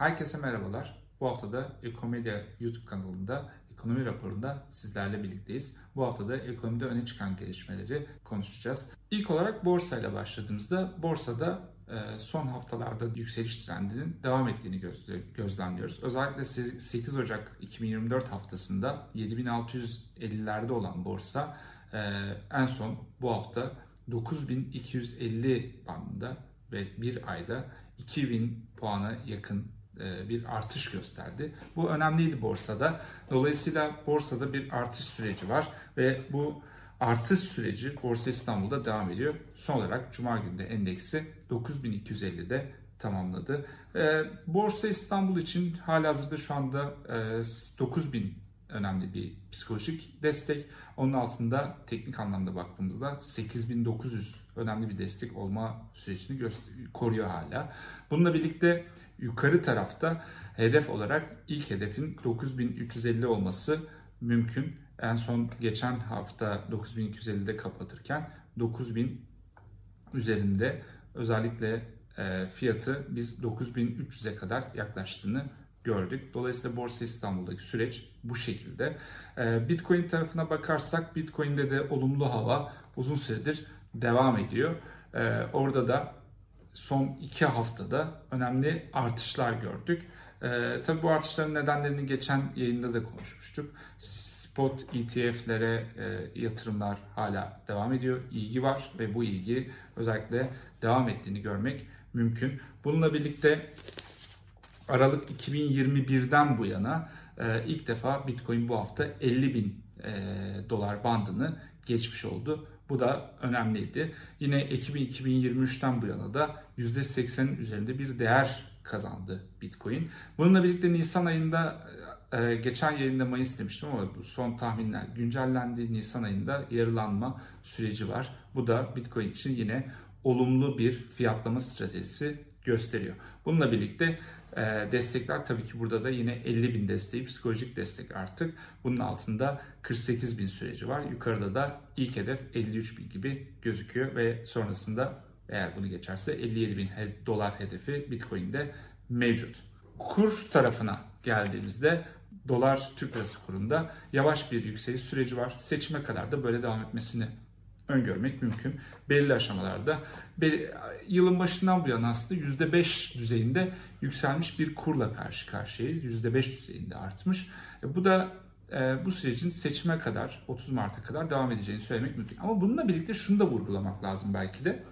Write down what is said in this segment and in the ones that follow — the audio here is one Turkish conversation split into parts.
Herkese merhabalar. Bu hafta da Ekomedia YouTube kanalında ekonomi raporunda sizlerle birlikteyiz. Bu hafta da ekonomide öne çıkan gelişmeleri konuşacağız. İlk olarak borsayla başladığımızda borsada e, son haftalarda yükseliş trendinin devam ettiğini gözlemliyoruz. Özellikle 8 Ocak 2024 haftasında 7650'lerde olan borsa e, en son bu hafta 9250 bandında ve bir ayda 2000 puana yakın bir artış gösterdi. Bu önemliydi borsada. Dolayısıyla borsada bir artış süreci var ve bu artış süreci Borsa İstanbul'da devam ediyor. Son olarak Cuma günü de endeksi 9250'de tamamladı. E, Borsa İstanbul için halihazırda şu anda 9000 e, önemli bir psikolojik destek. Onun altında teknik anlamda baktığımızda 8900 önemli bir destek olma sürecini koruyor hala. Bununla birlikte yukarı tarafta hedef olarak ilk hedefin 9350 olması mümkün. En son geçen hafta 9250'de kapatırken 9000 üzerinde özellikle e, fiyatı biz 9300'e kadar yaklaştığını gördük. Dolayısıyla Borsa İstanbul'daki süreç bu şekilde. E, Bitcoin tarafına bakarsak Bitcoin'de de olumlu hava uzun süredir devam ediyor. E, orada da son iki haftada önemli artışlar gördük. Ee, tabii bu artışların nedenlerini geçen yayında da konuşmuştuk. Spot ETF'lere e, yatırımlar hala devam ediyor. İlgi var ve bu ilgi özellikle devam ettiğini görmek mümkün. Bununla birlikte Aralık 2021'den bu yana e, ilk defa Bitcoin bu hafta 50 bin e, dolar bandını geçmiş oldu. Bu da önemliydi. Yine Ekim 2023'ten bu yana da %80'in üzerinde bir değer kazandı Bitcoin. Bununla birlikte Nisan ayında e, geçen yayında Mayıs demiştim ama bu son tahminler güncellendi. Nisan ayında yarılanma süreci var. Bu da Bitcoin için yine olumlu bir fiyatlama stratejisi gösteriyor. Bununla birlikte e, destekler tabii ki burada da yine 50 bin desteği psikolojik destek artık. Bunun altında 48 bin süreci var. Yukarıda da ilk hedef 53 bin gibi gözüküyor ve sonrasında eğer bunu geçerse 57 bin dolar hedefi Bitcoin'de mevcut. Kur tarafına geldiğimizde dolar Türk lirası kurunda yavaş bir yükseliş süreci var. Seçime kadar da böyle devam etmesini öngörmek mümkün. Belirli aşamalarda yılın başından bu yana aslında %5 düzeyinde yükselmiş bir kurla karşı karşıyayız. %5 düzeyinde artmış. E, bu da e, bu sürecin seçime kadar 30 Mart'a kadar devam edeceğini söylemek mümkün. Ama bununla birlikte şunu da vurgulamak lazım belki de.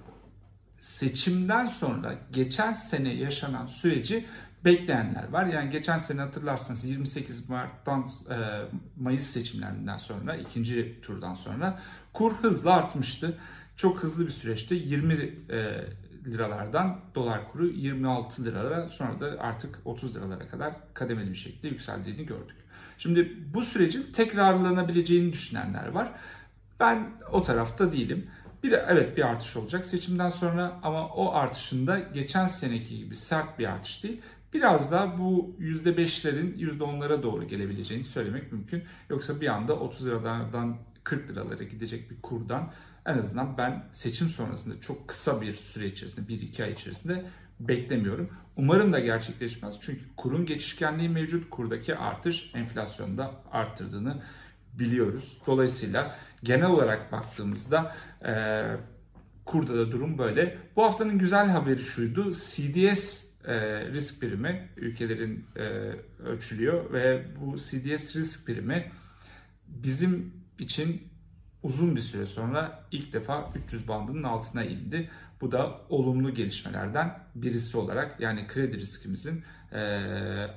Seçimden sonra geçen sene yaşanan süreci bekleyenler var. Yani geçen sene hatırlarsanız 28 Mart'tan e, Mayıs seçimlerinden sonra ikinci turdan sonra kur hızla artmıştı. Çok hızlı bir süreçte 20 e, liralardan dolar kuru 26 liralara sonra da artık 30 liralara kadar kademeli bir şekilde yükseldiğini gördük. Şimdi bu sürecin tekrarlanabileceğini düşünenler var. Ben o tarafta değilim. Bir evet bir artış olacak seçimden sonra ama o artışında geçen seneki gibi sert bir artış değil. Biraz da bu %5'lerin %10'lara doğru gelebileceğini söylemek mümkün. Yoksa bir anda 30 liradan 40 liralara gidecek bir kurdan en azından ben seçim sonrasında çok kısa bir süre içerisinde, 1-2 ay içerisinde beklemiyorum. Umarım da gerçekleşmez. Çünkü kurun geçişkenliği mevcut. Kurdaki artış enflasyonda arttırdığını biliyoruz. Dolayısıyla genel olarak baktığımızda e, kurda da durum böyle. Bu haftanın güzel haberi şuydu. CDS e, risk primi ülkelerin e, ölçülüyor ve bu CDS risk primi bizim için uzun bir süre sonra ilk defa 300 bandının altına indi. Bu da olumlu gelişmelerden birisi olarak yani kredi riskimizin e,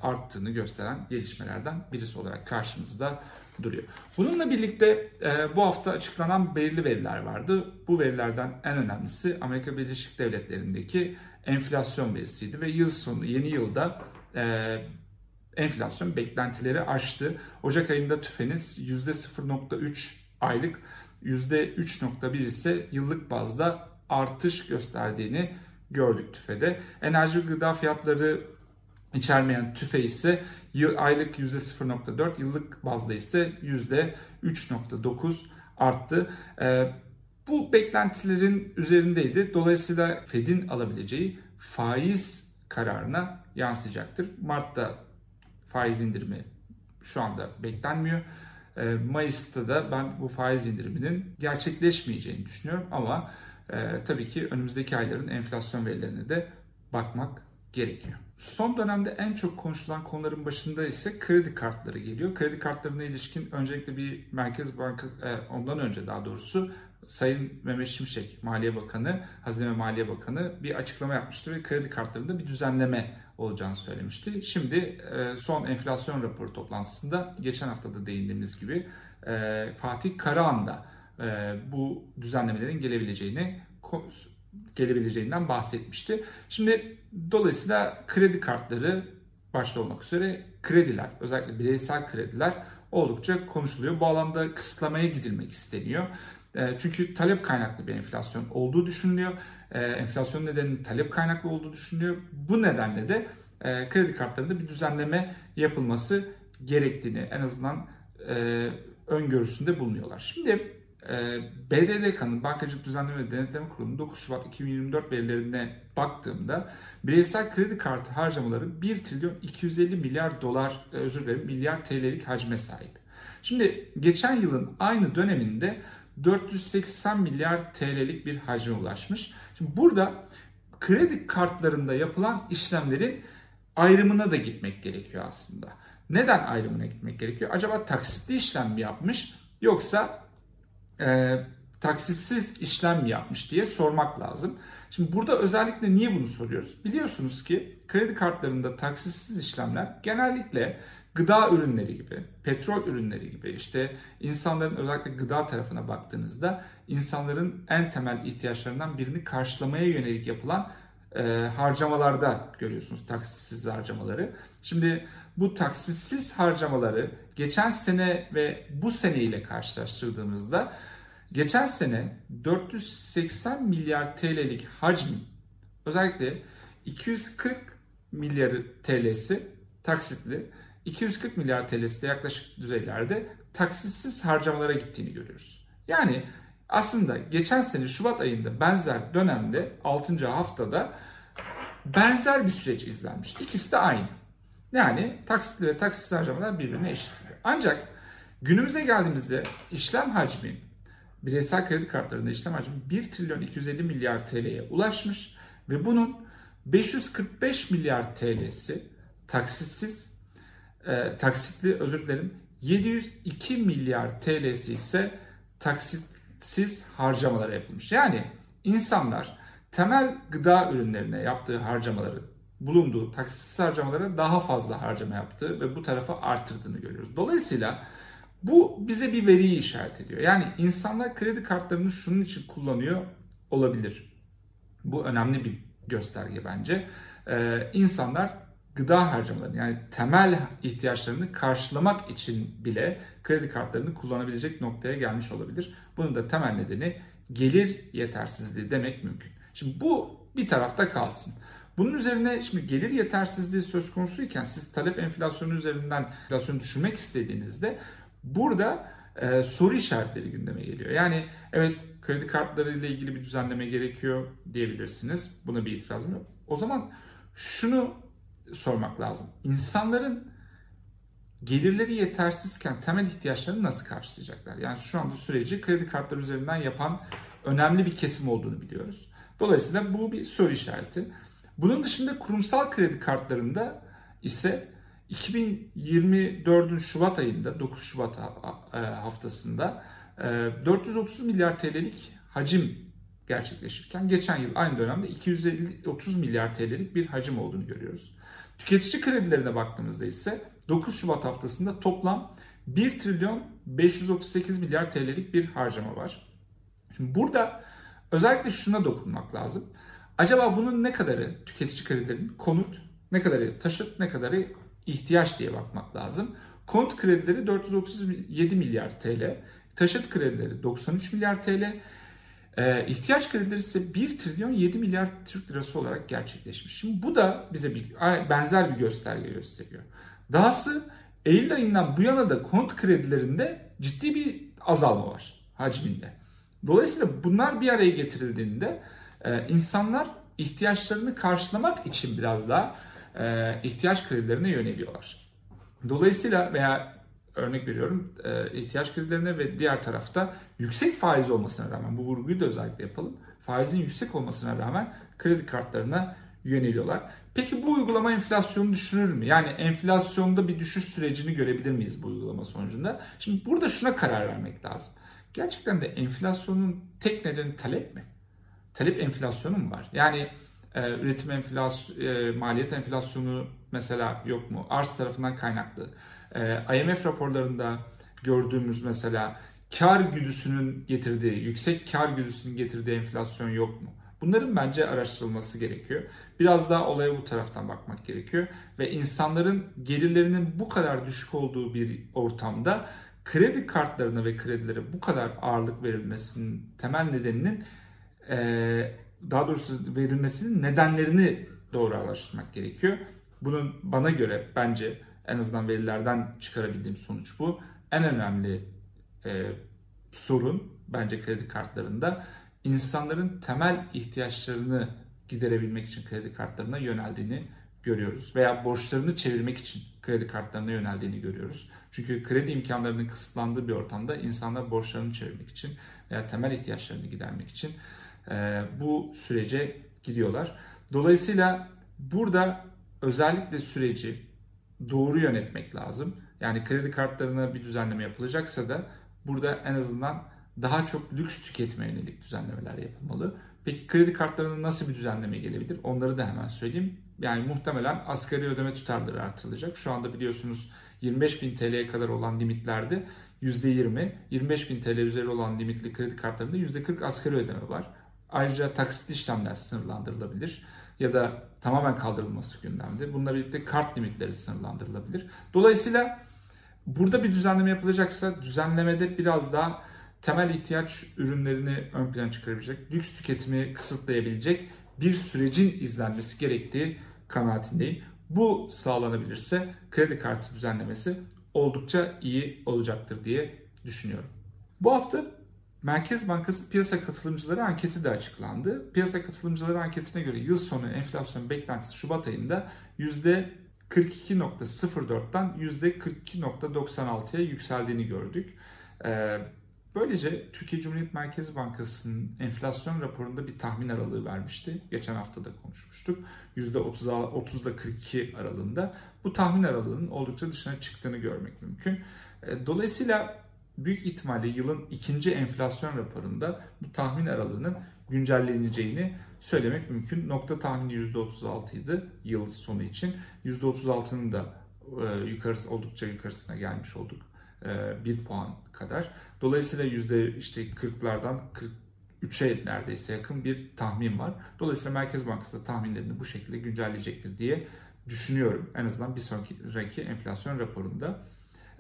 arttığını gösteren gelişmelerden birisi olarak karşımızda duruyor. Bununla birlikte e, bu hafta açıklanan belirli veriler vardı. Bu verilerden en önemlisi Amerika Birleşik Devletleri'ndeki enflasyon verisiydi ve yıl sonu yeni yılda e, enflasyon beklentileri aştı. Ocak ayında tüfeniz %0.3 aylık %3.1 ise yıllık bazda artış gösterdiğini gördük tüfede. Enerji ve gıda fiyatları içermeyen tüfe ise aylık %0.4, yıllık bazda ise %3.9 arttı. Ee, bu beklentilerin üzerindeydi. Dolayısıyla Fed'in alabileceği faiz kararına yansıyacaktır. Mart'ta faiz indirimi şu anda beklenmiyor. E, Mayıs'ta da ben bu faiz indiriminin gerçekleşmeyeceğini düşünüyorum ama e, tabii ki önümüzdeki ayların enflasyon verilerine de bakmak gerekiyor. Son dönemde en çok konuşulan konuların başında ise kredi kartları geliyor. Kredi kartlarına ilişkin öncelikle bir Merkez Bankası, e, ondan önce daha doğrusu Sayın Mehmet Şimşek, Maliye Bakanı, Hazine ve Maliye Bakanı bir açıklama yapmıştı ve kredi kartlarında bir düzenleme olacağını söylemişti. Şimdi e, son enflasyon raporu toplantısında geçen hafta da değindiğimiz gibi e, Fatih Karahan da bu düzenlemelerin gelebileceğini gelebileceğinden bahsetmişti. Şimdi dolayısıyla kredi kartları başta olmak üzere krediler, özellikle bireysel krediler oldukça konuşuluyor. Bu alanda kısıtlamaya gidilmek isteniyor. E, çünkü talep kaynaklı bir enflasyon olduğu düşünülüyor. E, enflasyon nedeni talep kaynaklı olduğu düşünülüyor. Bu nedenle de e, kredi kartlarında bir düzenleme yapılması gerektiğini en azından öngörüsünde bulunuyorlar. Şimdi BDDK'nın Bankacılık Düzenleme ve Denetleme Kurulu'nun 9 Şubat 2024 verilerine baktığımda bireysel kredi kartı harcamaları 1 trilyon 250 milyar dolar özür dilerim milyar TL'lik hacme sahip. Şimdi geçen yılın aynı döneminde 480 milyar TL'lik bir hacme ulaşmış. Şimdi burada kredi kartlarında yapılan işlemlerin ayrımına da gitmek gerekiyor aslında. Neden ayrımına gitmek gerekiyor? Acaba taksitli işlem mi yapmış yoksa e, taksitsiz işlem mi yapmış diye sormak lazım. Şimdi burada özellikle niye bunu soruyoruz? Biliyorsunuz ki kredi kartlarında taksitsiz işlemler genellikle gıda ürünleri gibi, petrol ürünleri gibi işte insanların özellikle gıda tarafına baktığınızda insanların en temel ihtiyaçlarından birini karşılamaya yönelik yapılan e, harcamalarda görüyorsunuz taksitsiz harcamaları. Şimdi bu taksitsiz harcamaları geçen sene ve bu sene ile karşılaştırdığımızda geçen sene 480 milyar TL'lik hacmi özellikle 240 milyar TL'si taksitli 240 milyar TL'si yaklaşık düzeylerde taksitsiz harcamalara gittiğini görüyoruz. Yani aslında geçen sene Şubat ayında benzer dönemde 6. haftada benzer bir süreç izlenmişti. İkisi de aynı. Yani taksitli ve taksitsiz harcamalar birbirine eşit. Ancak günümüze geldiğimizde işlem hacmi bireysel kredi kartlarında işlem hacmi 1 trilyon 250 milyar TL'ye ulaşmış ve bunun 545 milyar TL'si taksitsiz e, taksitli özür dilerim 702 milyar TL'si ise taksitsiz harcamalara yapılmış. Yani insanlar temel gıda ürünlerine yaptığı harcamaları bulunduğu taksitsiz harcamalara daha fazla harcama yaptığı ve bu tarafa arttırdığını görüyoruz. Dolayısıyla bu bize bir veriyi işaret ediyor. Yani insanlar kredi kartlarını şunun için kullanıyor olabilir. Bu önemli bir gösterge bence. Ee, insanlar gıda harcamalarını yani temel ihtiyaçlarını karşılamak için bile kredi kartlarını kullanabilecek noktaya gelmiş olabilir. Bunun da temel nedeni gelir yetersizliği demek mümkün. Şimdi bu bir tarafta kalsın. Bunun üzerine şimdi gelir yetersizliği söz konusuyken siz talep enflasyonu üzerinden enflasyonu düşürmek istediğinizde burada e, soru işaretleri gündeme geliyor. Yani evet kredi kartları ile ilgili bir düzenleme gerekiyor diyebilirsiniz. Buna bir itirazım yok. O zaman şunu sormak lazım. İnsanların gelirleri yetersizken temel ihtiyaçlarını nasıl karşılayacaklar? Yani şu anda süreci kredi kartları üzerinden yapan önemli bir kesim olduğunu biliyoruz. Dolayısıyla bu bir soru işareti. Bunun dışında kurumsal kredi kartlarında ise 2024'ün Şubat ayında 9 Şubat e, haftasında 430 e, milyar TL'lik hacim gerçekleşirken geçen yıl aynı dönemde 250-30 milyar TL'lik bir hacim olduğunu görüyoruz. Tüketici kredilerine baktığımızda ise 9 Şubat haftasında toplam 1 trilyon 538 milyar TL'lik bir harcama var. Şimdi burada özellikle şuna dokunmak lazım. Acaba bunun ne kadarı tüketici kredilerinin konut, ne kadarı taşıt, ne kadarı ihtiyaç diye bakmak lazım. Konut kredileri 437 milyar TL, taşıt kredileri 93 milyar TL, ee, ihtiyaç kredileri ise 1 trilyon 7 milyar Türk lirası olarak gerçekleşmiş. Şimdi bu da bize bir benzer bir gösterge gösteriyor. Dahası Eylül ayından bu yana da konut kredilerinde ciddi bir azalma var hacminde. Dolayısıyla bunlar bir araya getirildiğinde e, insanlar ihtiyaçlarını karşılamak için biraz daha e, ihtiyaç kredilerine yöneliyorlar. Dolayısıyla veya örnek veriyorum e, ihtiyaç kredilerine ve diğer tarafta yüksek faiz olmasına rağmen bu vurguyu da özellikle yapalım. Faizin yüksek olmasına rağmen kredi kartlarına yöneliyorlar. Peki bu uygulama enflasyonu düşürür mü? Yani enflasyonda bir düşüş sürecini görebilir miyiz bu uygulama sonucunda? Şimdi burada şuna karar vermek lazım. Gerçekten de enflasyonun tek nedeni talep mi? Talep enflasyonu mu var? Yani e, üretim enflasyonu, e, maliyet enflasyonu mesela yok mu? Arz tarafından kaynaklı. E, IMF raporlarında gördüğümüz mesela kar güdüsünün getirdiği, yüksek kar güdüsünün getirdiği enflasyon yok mu? Bunların bence araştırılması gerekiyor. Biraz daha olaya bu taraftan bakmak gerekiyor. Ve insanların gelirlerinin bu kadar düşük olduğu bir ortamda kredi kartlarına ve kredilere bu kadar ağırlık verilmesinin temel nedeninin daha doğrusu verilmesinin nedenlerini doğru araştırmak gerekiyor. Bunun bana göre bence en azından verilerden çıkarabildiğim sonuç bu. En önemli e, sorun bence kredi kartlarında insanların temel ihtiyaçlarını giderebilmek için kredi kartlarına yöneldiğini görüyoruz. Veya borçlarını çevirmek için kredi kartlarına yöneldiğini görüyoruz. Çünkü kredi imkanlarının kısıtlandığı bir ortamda insanlar borçlarını çevirmek için veya temel ihtiyaçlarını gidermek için e, bu sürece gidiyorlar. Dolayısıyla burada özellikle süreci doğru yönetmek lazım. Yani kredi kartlarına bir düzenleme yapılacaksa da burada en azından daha çok lüks tüketime yönelik düzenlemeler yapılmalı. Peki kredi kartlarına nasıl bir düzenleme gelebilir? Onları da hemen söyleyeyim. Yani muhtemelen asgari ödeme tutarları artırılacak. Şu anda biliyorsunuz 25 bin TL'ye kadar olan limitlerde %20, 25 bin TL üzeri olan limitli kredi kartlarında %40 asgari ödeme var. Ayrıca taksitli işlemler sınırlandırılabilir ya da tamamen kaldırılması gündemde. Bununla birlikte kart limitleri sınırlandırılabilir. Dolayısıyla burada bir düzenleme yapılacaksa düzenlemede biraz daha temel ihtiyaç ürünlerini ön plana çıkarabilecek, lüks tüketimi kısıtlayabilecek bir sürecin izlenmesi gerektiği kanaatindeyim. Bu sağlanabilirse kredi kartı düzenlemesi oldukça iyi olacaktır diye düşünüyorum. Bu hafta Merkez Bankası piyasa katılımcıları anketi de açıklandı. Piyasa katılımcıları anketine göre yıl sonu enflasyon beklentisi Şubat ayında %42.04'dan %42.96'ya yükseldiğini gördük. Ee, böylece Türkiye Cumhuriyet Merkez Bankası'nın enflasyon raporunda bir tahmin aralığı vermişti. Geçen hafta da konuşmuştuk. %30 ile 42 aralığında. Bu tahmin aralığının oldukça dışına çıktığını görmek mümkün. Ee, dolayısıyla büyük ihtimalle yılın ikinci enflasyon raporunda bu tahmin aralığının güncelleneceğini söylemek mümkün. Nokta tahmini %36 idi yıl sonu için. %36'nın da e, yukarısı oldukça yukarısına gelmiş olduk. E, 1 puan kadar. Dolayısıyla yüzde işte 40'lardan 43'e neredeyse yakın bir tahmin var. Dolayısıyla Merkez Bankası da tahminlerini bu şekilde güncelleyecektir diye düşünüyorum. En azından bir sonraki enflasyon raporunda.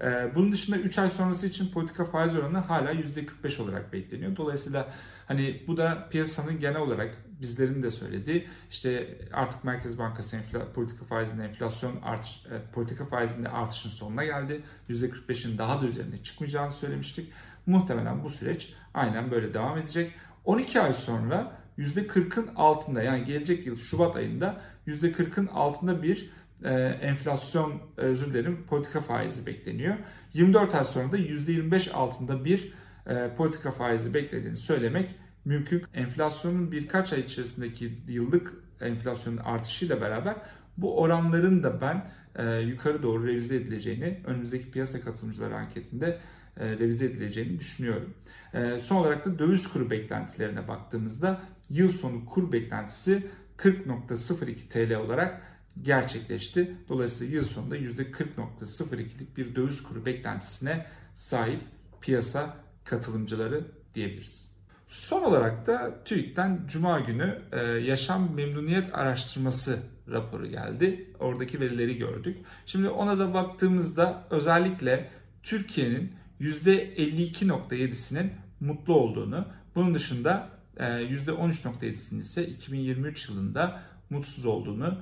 Ee, bunun dışında 3 ay sonrası için politika faiz oranı hala %45 olarak bekleniyor. Dolayısıyla hani bu da piyasanın genel olarak bizlerin de söylediği işte artık Merkez Bankası politika faizinde enflasyon artış, e, politika faizinde artışın sonuna geldi. %45'in daha da üzerine çıkmayacağını söylemiştik. Muhtemelen bu süreç aynen böyle devam edecek. 12 ay sonra %40'ın altında yani gelecek yıl Şubat ayında %40'ın altında bir e, enflasyon özür dilerim politika faizi bekleniyor. 24 ay sonra da %25 altında bir e, politika faizi beklediğini söylemek mümkün. Enflasyonun birkaç ay içerisindeki yıllık enflasyonun artışıyla beraber bu oranların da ben e, yukarı doğru revize edileceğini önümüzdeki piyasa katılımcıları anketinde e, revize edileceğini düşünüyorum. Son olarak da döviz kuru beklentilerine baktığımızda yıl sonu kur beklentisi 40.02 TL olarak gerçekleşti. Dolayısıyla yıl sonunda %40.02'lik bir döviz kuru beklentisine sahip piyasa katılımcıları diyebiliriz. Son olarak da TÜİK'ten Cuma günü e, yaşam memnuniyet araştırması raporu geldi. Oradaki verileri gördük. Şimdi ona da baktığımızda özellikle Türkiye'nin %52.7'sinin mutlu olduğunu, bunun dışında %13.7'sinin e, ise 2023 yılında mutsuz olduğunu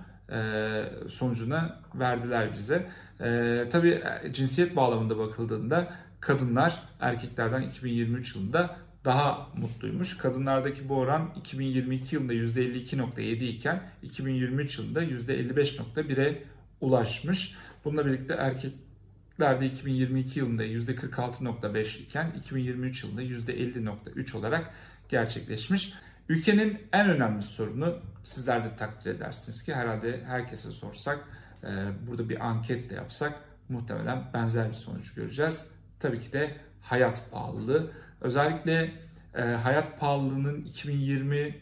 sonucuna verdiler bize. E, tabii cinsiyet bağlamında bakıldığında kadınlar erkeklerden 2023 yılında daha mutluymuş. Kadınlardaki bu oran 2022 yılında %52.7 iken 2023 yılında %55.1'e ulaşmış. Bununla birlikte erkeklerde 2022 yılında %46.5 iken 2023 yılında %50.3 olarak gerçekleşmiş. Ülkenin en önemli sorunu sizler de takdir edersiniz ki herhalde herkese sorsak e, burada bir anket de yapsak muhtemelen benzer bir sonuç göreceğiz. Tabii ki de hayat pahalılığı. Özellikle e, hayat pahalılığının 2020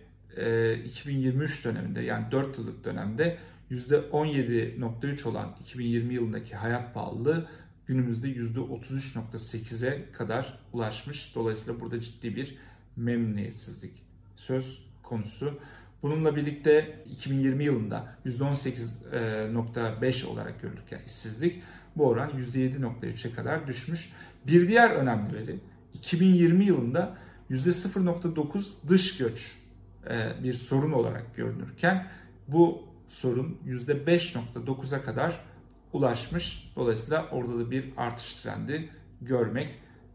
2023 döneminde yani 4 yıllık dönemde %17.3 olan 2020 yılındaki hayat pahalılığı günümüzde %33.8'e kadar ulaşmış. Dolayısıyla burada ciddi bir memnuniyetsizlik söz konusu. Bununla birlikte 2020 yılında %18.5 olarak görülürken işsizlik bu oran %7.3'e kadar düşmüş. Bir diğer önemli veri 2020 yılında %0.9 dış göç e, bir sorun olarak görünürken bu sorun %5.9'a kadar ulaşmış. Dolayısıyla orada da bir artış trendi görmek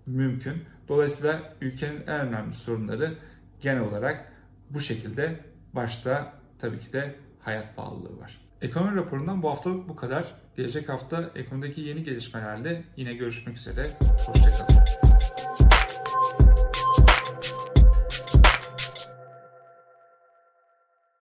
mümkün. Dolayısıyla ülkenin en önemli sorunları genel olarak bu şekilde başta tabii ki de hayat pahalılığı var. Ekonomi raporundan bu haftalık bu kadar. Gelecek hafta ekonomideki yeni gelişmelerle yine görüşmek üzere. Hoşçakalın.